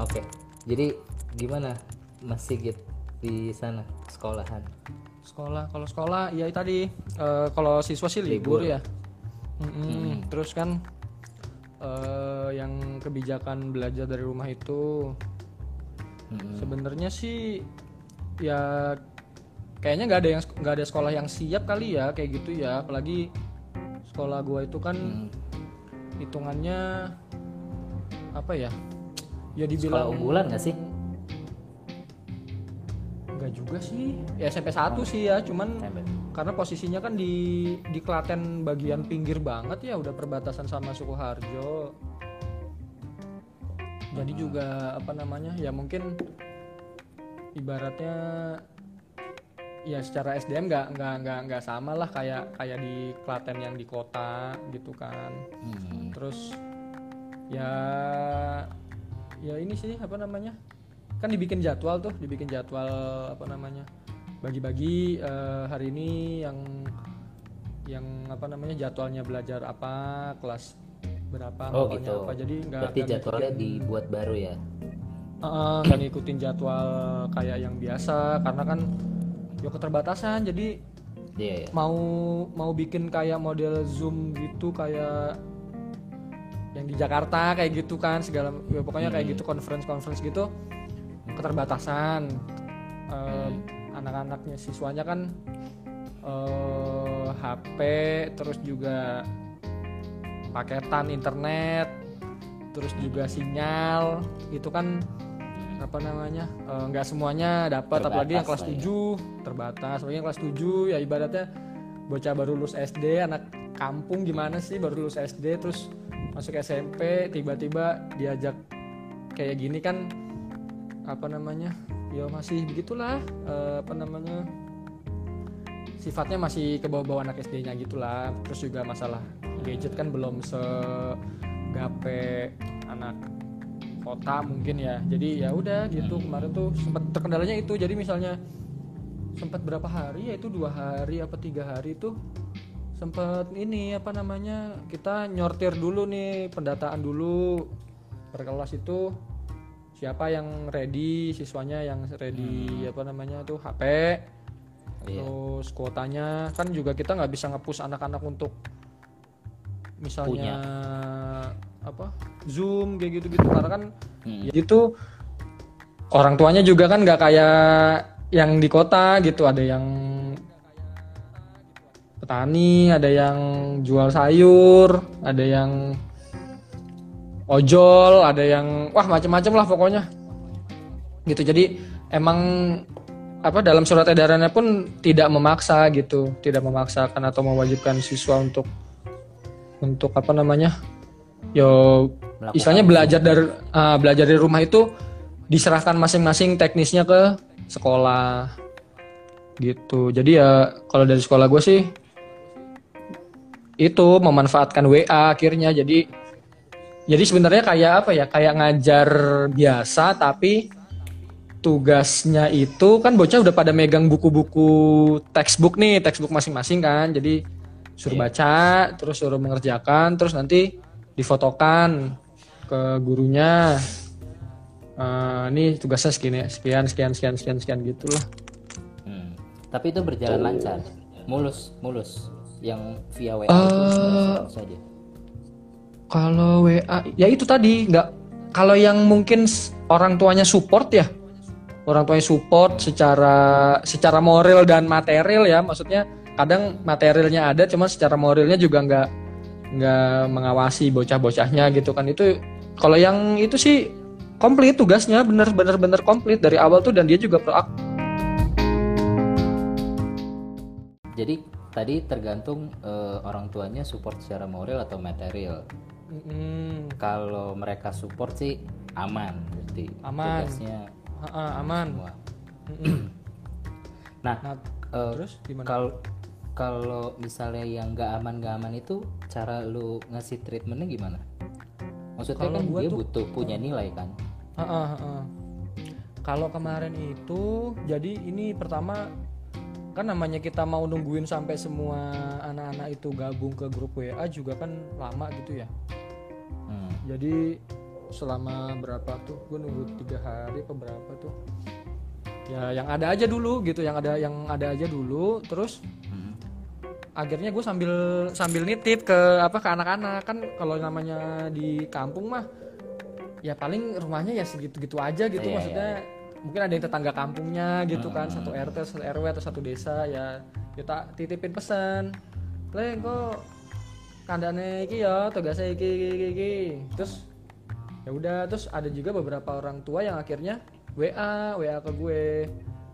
Oke. Jadi gimana Mas Sigit di sana sekolahan? sekolah kalau sekolah ya tadi eh, kalau siswa sih libur, ya Mm-mm. terus kan eh, yang kebijakan belajar dari rumah itu Mm-mm. sebenarnya sih ya kayaknya nggak ada yang nggak ada sekolah yang siap kali ya kayak gitu ya apalagi sekolah gua itu kan Hmm. hitungannya apa ya ya Sekolah dibilang unggulan nggak sih? Enggak juga sih. Ya SMP 1 sih ya, cuman SMP. karena posisinya kan di di Klaten bagian pinggir banget ya, udah perbatasan sama Sukoharjo. Jadi juga apa namanya? Ya mungkin ibaratnya ya secara SDM nggak nggak nggak nggak sama lah kayak kayak di Klaten yang di kota gitu kan. Hmm. Terus ya ya ini sih apa namanya? Kan dibikin jadwal tuh, dibikin jadwal apa namanya? Bagi-bagi eh, hari ini yang yang apa namanya jadwalnya belajar apa, kelas berapa, Oh gitu. apa. Jadi nggak Berarti jadwalnya ngikutin- dibuat baru ya? Nggak ngikutin jadwal kayak yang biasa karena kan ya keterbatasan jadi Iya ya. mau mau bikin kayak model zoom gitu kayak yang di Jakarta kayak gitu kan segala ya pokoknya kayak gitu conference conference gitu keterbatasan. Eh, anak-anaknya siswanya kan eh, HP terus juga paketan internet terus juga sinyal itu kan apa namanya eh, nggak semuanya dapat apalagi yang kelas Terbatas lah 7 terbatas. Apalagi yang kelas 7 ya ibaratnya bocah baru lulus SD anak kampung gimana sih baru lulus SD terus masuk SMP tiba-tiba diajak kayak gini kan apa namanya ya masih begitulah eh, apa namanya sifatnya masih ke bawah-bawah anak SD-nya gitulah. Terus juga masalah gadget kan belum segape anak kota mungkin ya. Jadi ya udah gitu kemarin tuh sempat terkendalanya itu. Jadi misalnya sempat berapa hari ya itu dua hari apa tiga hari tuh sempat ini apa namanya kita nyortir dulu nih pendataan dulu. Per kelas itu siapa yang ready siswanya yang ready apa namanya tuh HP Iya. terus kuotanya kan juga kita nggak bisa ngepush anak-anak untuk misalnya apa zoom kayak gitu-gitu. Karena kan Hmm. ya gitu orang tuanya juga kan nggak kayak yang di kota gitu. Ada yang petani ada yang jual sayur ada yang ojol ada yang wah macam-macam lah pokoknya. Gitu jadi emang apa dalam surat edarannya pun tidak memaksa gitu tidak memaksakan atau mewajibkan siswa untuk untuk apa namanya yo Melakukan. istilahnya belajar dari ah, belajar dari rumah itu diserahkan masing-masing teknisnya ke sekolah. Gitu jadi ya kalau dari sekolah gue sih itu memanfaatkan WA akhirnya. Jadi jadi sebenarnya kayak apa ya? Kayak ngajar biasa tapi tugasnya itu kan bocah udah pada megang buku-buku textbook nih textbook masing-masing kan. Jadi suruh baca terus suruh mengerjakan terus nanti difotokan ke gurunya. Eh, ini tugasnya segini sekian sekian sekian sekian sekian gitulah Hmm. Tapi itu berjalan lancar, mulus, mulus. Yang via WA Eh, itu mulus saja. Kalau WA, ya itu tadi nggak. Kalau yang mungkin orang tuanya support ya, orang tuanya support secara secara moral dan material ya, maksudnya kadang materialnya ada, cuma secara moralnya juga nggak nggak mengawasi bocah-bocahnya gitu kan itu. Kalau yang itu sih komplit tugasnya, bener-bener bener komplit dari awal tuh dan dia juga proaktif. Jadi tadi tergantung eh, orang tuanya support secara moral atau material. Mm-mm. Kalau mereka support sih aman, berarti Aman. tugasnya Ha-ha, aman. semua. Nah, Nah, eh, terus gimana? kalau kalau misalnya yang nggak aman nggak aman itu cara lu ngasih treatmentnya gimana? Maksudnya Kalau kan dia tuh- butuh punya nilai kan? Heeh, heeh. Kalau kemarin itu, jadi ini pertama kan namanya kita mau nungguin sampai semua anak-anak itu gabung ke grup WA juga kan lama gitu ya. Hmm. Jadi selama berapa tuh gue nunggu tiga hari apa berapa tuh ya yang ada aja dulu gitu yang ada yang ada aja dulu terus Hmm. akhirnya gue sambil sambil nitip ke apa ke anak-anak kan kalau namanya di kampung mah ya paling rumahnya ya segitu-gitu aja gitu Iya, maksudnya mungkin ada yang tetangga kampungnya gitu kan Hmm. satu RT satu RW atau satu desa ya kita titipin pesan. Le kok kandane iki ya tugasnya iki iki iki, iki." terus ya udah terus ada juga beberapa orang tua yang akhirnya WA WA ke gue.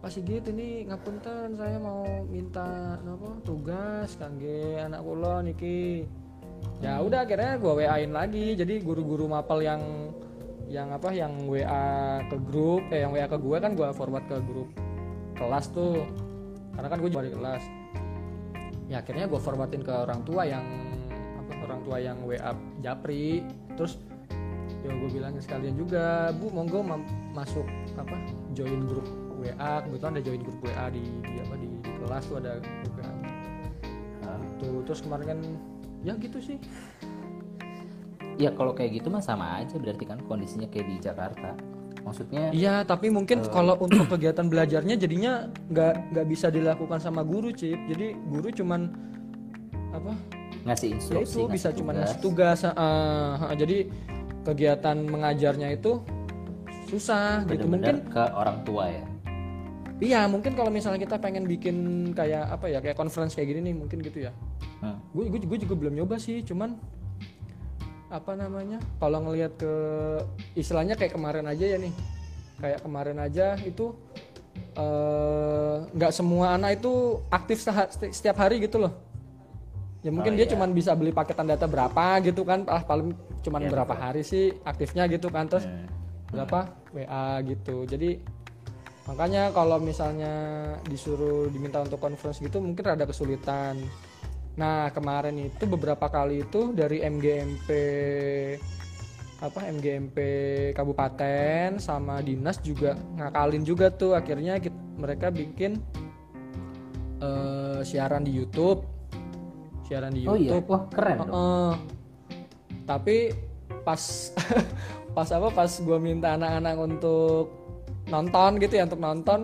Pas gitu nih ngapunten saya mau minta apa tugas kangge anak kula niki ya udah akhirnya gue WA-in lagi. Jadi guru-guru mapel yang yang apa yang WA ke grup eh yang WA ke gue kan gue forward ke grup kelas tuh. Karena kan gue balik kelas. Ya akhirnya gue forwardin ke orang tua yang apa orang tua yang WA Japri. Terus ya gue bilangin sekalian juga bu monggo ma- masuk apa join grup WA kebetulan ada join grup WA di, di apa di, di kelas tuh ada juga Ah. tuh terus kemarin kan ya gitu sih ya kalau kayak gitu mah sama aja berarti kan kondisinya kayak di Jakarta maksudnya iya tapi mungkin kalau untuk kegiatan belajarnya jadinya nggak nggak bisa dilakukan sama guru cip jadi guru cuman apa ngasih ya instruksi itu ngasih bisa cuman tugas. ngasih tugas ah, ah, jadi kegiatan mengajarnya itu susah gitu mungkin ke orang tua ya Iya mungkin kalau misalnya kita pengen bikin kayak apa ya kayak conference kayak gini nih mungkin gitu ya. Hmm. Gue gue gue juga belum nyoba sih cuman apa namanya? Kalau ngelihat ke istilahnya kayak kemarin aja ya nih. Kayak kemarin aja itu eh, nggak semua anak itu aktif setiap hari gitu loh. Ya mungkin Oh, dia iya. cuman bisa beli paketan data berapa gitu kan, ah paling cuman Iya, berapa hari sih aktifnya gitu kan. Terus Hmm. berapa? WA gitu. Jadi makanya kalau misalnya disuruh diminta untuk conference gitu mungkin rada kesulitan nah kemarin itu beberapa kali itu dari MGMP apa MGMP kabupaten sama dinas juga ngakalin juga tuh akhirnya kit- mereka bikin eh, siaran di YouTube siaran di oh iya YouTube wah keren dong Heeh. tapi pas pas apa pas gue minta anak-anak untuk nonton gitu ya untuk nonton.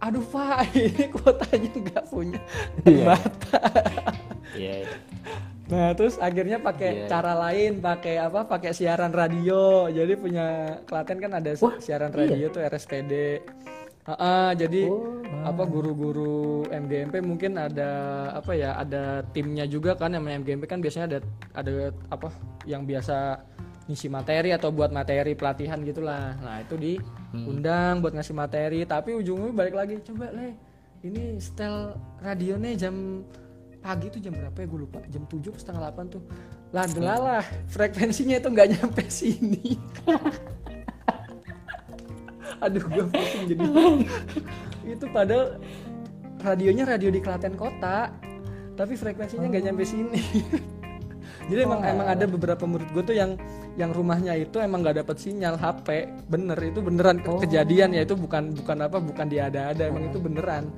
Aduh pak ini kuotanya nggak punya Iya. bata Iya. nah terus akhirnya pakai Iya. cara lain pakai apa pakai siaran radio jadi punya Klaten kan ada Wah, siaran iya. radio tuh RSPD Heeh, jadi Oh, apa guru-guru MGMP mungkin ada apa ya ada timnya juga kan yang MGMP kan biasanya ada ada apa yang biasa ngisi materi atau buat materi pelatihan gitulah nah itu diundang buat ngasih materi tapi ujungnya balik lagi coba le ini setel radionya jam pagi tuh jam berapa ya? Gue lupa jam 7 setengah 8 tuh. Lah delalah frekuensinya itu nggak nyampe sini. Aduh gue pusing jadi. Itu padahal radionya radio di Klaten kota tapi frekuensinya nggak nyampe sini jadi emang emang ada beberapa murid gue tuh yang yang rumahnya itu emang nggak dapat sinyal HP bener itu beneran ke- kejadian ya itu bukan bukan apa bukan diada-ada emang itu beneran.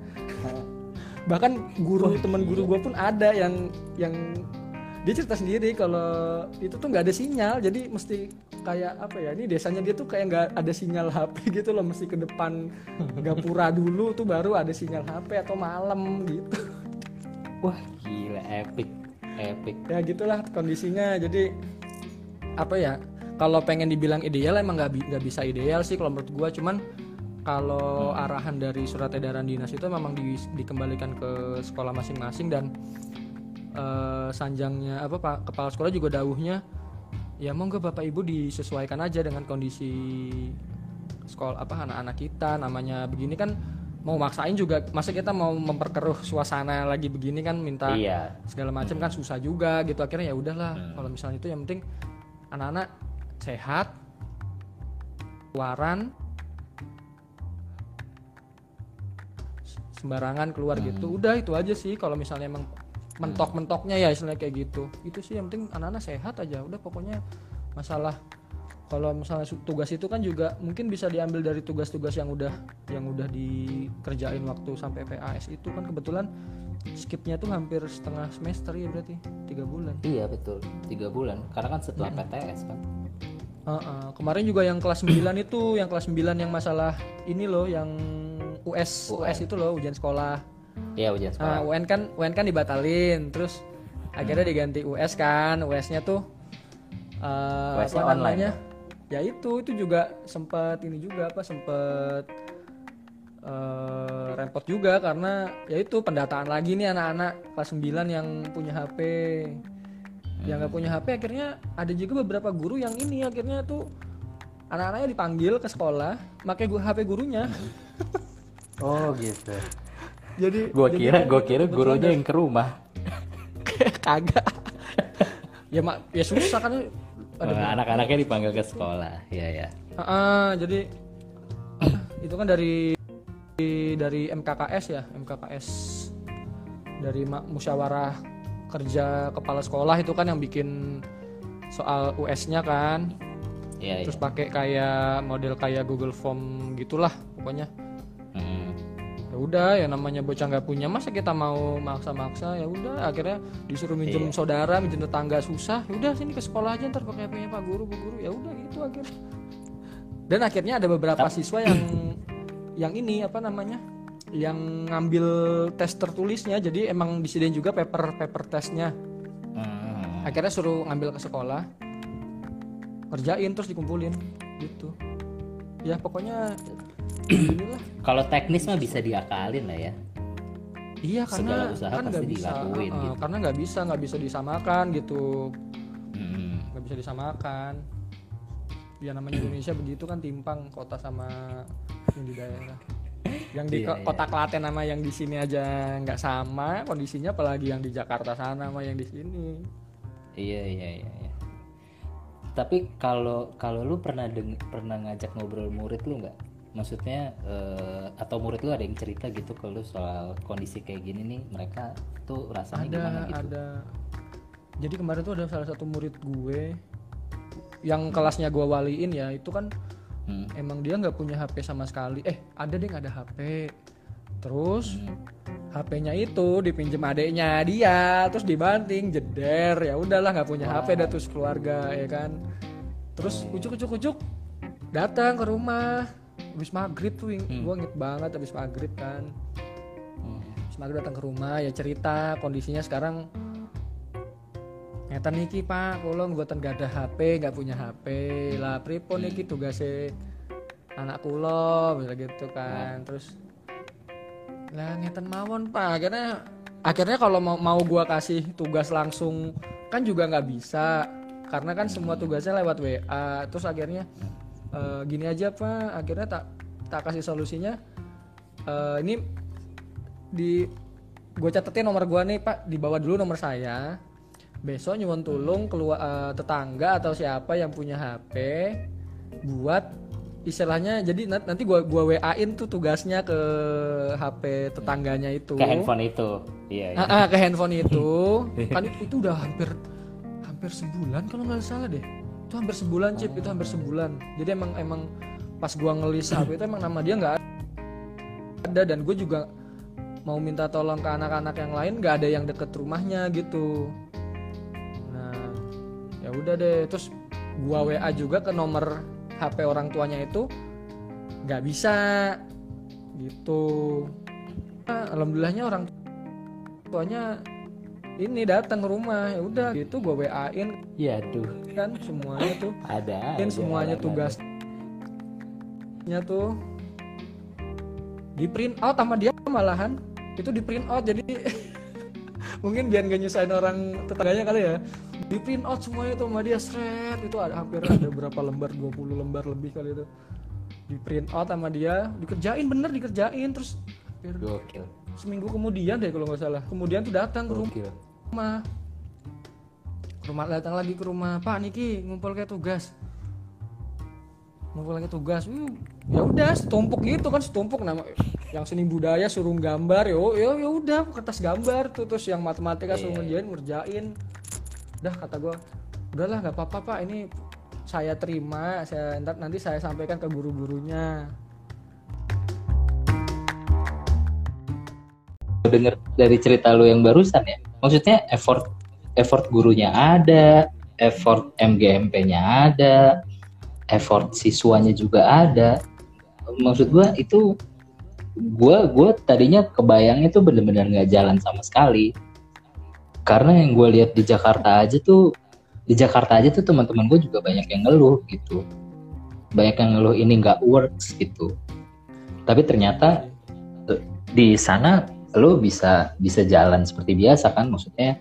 Bahkan guru teman guru gue pun ada yang yang dia cerita sendiri kalau itu tuh nggak ada sinyal. Jadi mesti kayak apa ya ini desanya dia tuh kayak nggak ada sinyal HP gitu loh mesti ke depan gapura dulu tuh baru ada sinyal HP atau malam gitu. Wah gila epic epic. Ya gitulah kondisinya. Jadi apa ya kalau pengen dibilang ideal emang nggak bi- nggak bisa ideal sih kalau menurut gua. Cuman kalau arahan dari surat edaran dinas itu memang di- dikembalikan ke sekolah masing-masing dan eh, sanjangnya apa pak kepala sekolah juga dawuhnya ya monggo bapak ibu disesuaikan aja dengan kondisi sekolah apa anak-anak kita. Namanya begini kan mau maksain juga masa kita mau memperkeruh suasana lagi begini kan minta iya. segala macam kan susah juga gitu. Akhirnya ya udahlah kalau misalnya itu yang penting anak-anak sehat keluaran sembarangan keluar gitu. Udah itu aja sih kalau misalnya emang mentok-mentoknya ya istilahnya kayak gitu. Itu sih yang penting anak-anak sehat aja. Udah pokoknya masalah kalau misalnya tugas itu kan juga mungkin bisa diambil dari tugas-tugas yang udah yang udah dikerjain waktu sampai PAS itu kan kebetulan skipnya tuh hampir setengah semester ya berarti tiga bulan. Iya betul. Tiga bulan. Karena kan setelah PTS kan. Heeh, kemarin juga yang kelas 9 itu, yang kelas 9 yang masalah ini loh, yang US, US itu loh, ujian sekolah. Iya ujian sekolah. Nah, UN kan UN kan dibatalin, terus akhirnya diganti US kan, US-nya tuh eh, US online namanya? Ya itu, itu juga sempat ini juga apa sempat eh, repot juga karena ya itu pendataan lagi nih anak-anak kelas 9 yang punya HP. Yang nggak punya HP akhirnya ada juga beberapa guru yang ini akhirnya tuh anak-anaknya dipanggil ke sekolah, pakai gua HP gurunya. Oh gitu. jadi Gua jadi kira gua kira gurunya yang ke rumah. kagak ya mak ya susah kan Anak-anaknya dipanggil ke sekolah. Iya ya. Ah, jadi itu kan dari dari MKKS ya MKKS dari musyawarah kerja kepala sekolah itu kan yang bikin soal US-nya kan iya. terus pakai kayak model kayak Google Form gitulah pokoknya. Ya udah ya namanya bocah nggak punya masa kita mau maksa-maksa? Ya udah akhirnya disuruh minjem saudara minjem tetangga susah. Ya udah sini ke sekolah aja ntar pakai punya pak guru bu guru. Ya udah gitu akhirnya. Dan akhirnya ada beberapa siswa yang yang ini apa namanya yang ngambil tes tertulisnya. Jadi emang disediain juga paper paper testnya. Hmm. akhirnya suruh ngambil ke sekolah. Kerjain terus dikumpulin gitu. Ya pokoknya Kalau teknis mah bisa diakalin lah ya. Iya Segala karena usaha kan nggak bisa, dilakuin uh, gitu. karena nggak bisa nggak bisa disamakan gitu, Hmm. nggak bisa disamakan. Ya namanya Indonesia begitu kan timpang kota sama yang di daerah. Yang di Iya, iya. kota Klaten sama yang di sini aja nggak sama kondisinya, apalagi yang di Jakarta sana sama yang di sini. Iya iya iya. iya. Tapi kalau kalau lu pernah deng pernah ngajak ngobrol murid lu nggak? Maksudnya eh, atau murid lu ada yang cerita gitu ke lu soal kondisi kayak gini nih mereka tuh rasanya ada gimana gitu? ada. Jadi kemarin tuh ada salah satu murid gue yang kelasnya gue waliin ya itu kan Hmm. emang dia nggak punya HP sama sekali eh ada deh nggak ada HP terus Hmm. HP-nya itu dipinjem adeknya dia terus dibanting jeder ya udahlah nggak punya HP dah terus keluarga ya kan terus ujuk ujuk ujuk datang ke rumah habis maghrib tuh Hmm. gue inget banget habis maghrib kan Hmm. habis maghrib datang ke rumah ya cerita kondisinya sekarang Ngeten niki pak, kolong buatan gak ada HP, gak punya HP lah. Pripun niki tugasnya anak kulo, bisa gitu kan. Terus lah ngeten mawon pak. Akhirnya akhirnya kalau mau mau gua kasih tugas langsung kan juga nggak bisa karena kan semua tugasnya lewat WA. Terus akhirnya eh, gini aja pak. Akhirnya tak tak kasih solusinya. Eh, ini di gue catetin nomor gua nih pak di bawah dulu nomor saya besok nyuwun tulung keluar eh, tetangga atau siapa yang punya HP buat istilahnya jadi nanti gua gua WA-in tuh tugasnya ke HP tetangganya itu Ke handphone itu. Iya. iya. Ah, ah, ke handphone itu kan itu, itu udah hampir hampir sebulan kalau nggak salah deh itu hampir sebulan chip itu hampir sebulan. Jadi emang emang pas gua ngelis HP itu emang nama dia nggak ada. Dan gue juga mau minta tolong ke anak-anak yang lain nggak ada yang deket rumahnya gitu. Nah ya udah deh. Terus gua WA juga ke nomor HP orang tuanya itu nggak bisa. Gitu. Nah, alhamdulillahnya orang tuanya ini datang ke rumah ya udah gitu gue WA-in Iya tuh. kan semuanya tuh Ada. dan semuanya halangan. tugasnya tuh di print out sama dia malahan itu di print out jadi mungkin biar gak nyusahin orang tetangganya kali ya di print out semuanya tuh sama dia seret itu ada hampir ada berapa lembar 20 lembar lebih kali itu di print out sama dia dikerjain bener dikerjain terus hampir Gokil. Seminggu kemudian deh kalau nggak salah. Kemudian tuh datang ke rumah rumah. Ke rumah datang lagi ke rumah pak Niki ngumpul kayak tugas. Ngumpul lagi tugas. Hmm, ya udah setumpuk gitu kan setumpuk nama. Yang seni budaya suruh gambar yo yo ya udah kertas gambar tuh terus yang matematika suruh ngerjain ngerjain. Udah kata gua udahlah nggak apa-apa pak ini saya terima saya nanti saya sampaikan ke guru-gurunya Dengar dari cerita lu yang barusan ya. Maksudnya effort effort gurunya ada, effort MGMP-nya ada, effort siswanya juga ada. Maksud gua itu gua gua tadinya kebayangnya tuh bener-bener nggak jalan sama sekali. Karena yang gue lihat di Jakarta aja tuh di Jakarta aja tuh teman-teman gue juga banyak yang ngeluh gitu. Banyak yang ngeluh ini nggak works gitu. Tapi ternyata eh, di sana lo bisa bisa jalan seperti biasa kan? Maksudnya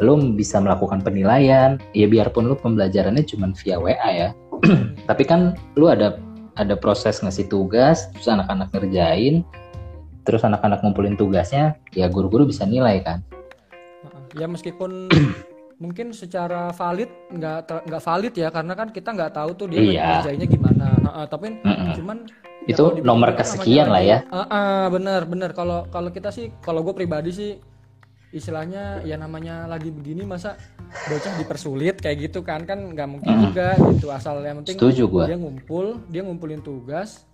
lo bisa melakukan penilaian. Ya biarpun lo pembelajarannya cuma via WA ya. Tapi kan lo ada ada proses ngasih tugas terus anak-anak ngerjain terus anak-anak ngumpulin tugasnya ya guru-guru bisa nilai kan? Ya meskipun mungkin secara valid nggak nggak valid ya karena kan kita nggak tahu tuh dia Iya. ngerjainnya gimana. Heeh, tapi Mm-mm. cuman ya itu kalau dibilang nomor kesekian lah ya. Ah, ah, bener bener. Kalau kalau kita sih kalau gue pribadi sih istilahnya ya namanya lagi begini masa bocah dipersulit kayak gitu kan. Kan nggak mungkin Mm. juga gitu. Asal yang penting setuju gue dia ngumpul dia ngumpulin tugas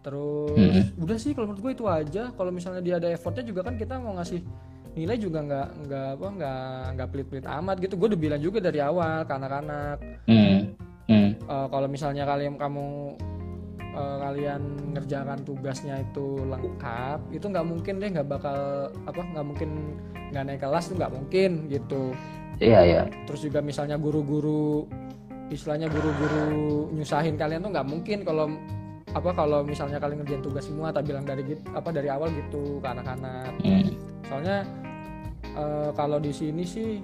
terus Mm. udah sih kalau menurut gue itu aja. Kalau misalnya dia ada effortnya juga kan kita mau ngasih nilai juga nggak nggak apa nggak nggak pelit-pelit amat gitu. Gue udah bilang juga dari awal ke anak-anak. Hmm. Hmm. Eh, kalau misalnya kalian kamu eh, kalian ngerjakan tugasnya itu lengkap itu nggak mungkin deh nggak bakal apa nggak mungkin nggak naik kelas itu nggak mungkin gitu. Iya ya terus juga misalnya guru-guru istilahnya guru-guru nyusahin kalian tuh nggak mungkin kalau apa kalau misalnya kalian ngerjain tugas semua tak bilang dari apa dari awal gitu ke anak-anak. Hmm. soalnya eh, kalau di sini sih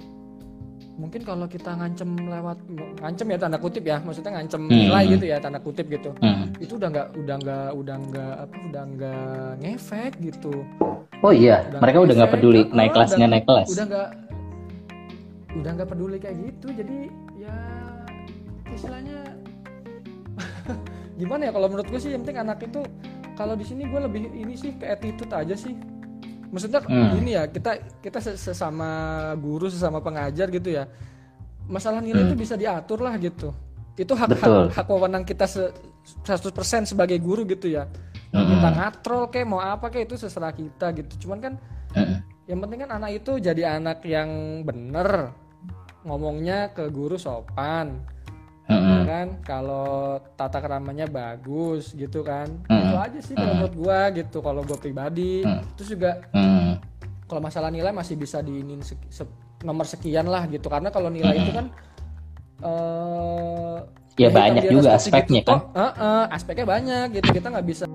mungkin kalau kita ngancem lewat ngancem ya tanda kutip ya maksudnya ngancem Hmm. nilai gitu ya tanda kutip gitu. Hmm. itu udah nggak udah nggak udah nggak apa udah nggak ngefek gitu. Oh iya Udah mereka udah nggak peduli oh, naik kelas udah- nggak naik kelas. udah nggak udah nggak peduli kayak gitu. Jadi ya istilahnya gimana ya kalau menurut gue sih yang penting anak itu kalau di sini gue lebih ini sih ke attitude aja sih maksudnya Hmm. ini ya kita kita ses- sesama guru sesama pengajar gitu ya masalah nilai Hmm. itu bisa diatur lah gitu itu hak Betul. hak, hak wewenang kita se, 100% sebagai guru gitu ya Mm-mm. kita ngatrol kayak mau apa kayak itu seserah kita gitu cuman kan Mm-mm. yang penting kan anak itu jadi anak yang bener ngomongnya ke guru sopan. Kan kalau tata keramanya bagus gitu kan Mm. itu aja sih kalau menurut gua gitu kalau gua pribadi Mm. terus juga Mm. kalau masalah nilai masih bisa diinin sek- se- nomor sekian lah gitu karena kalau nilai itu kan eh Ya banyak juga aspeknya gitu, kan. eh, eh, aspeknya banyak gitu kita nggak bisa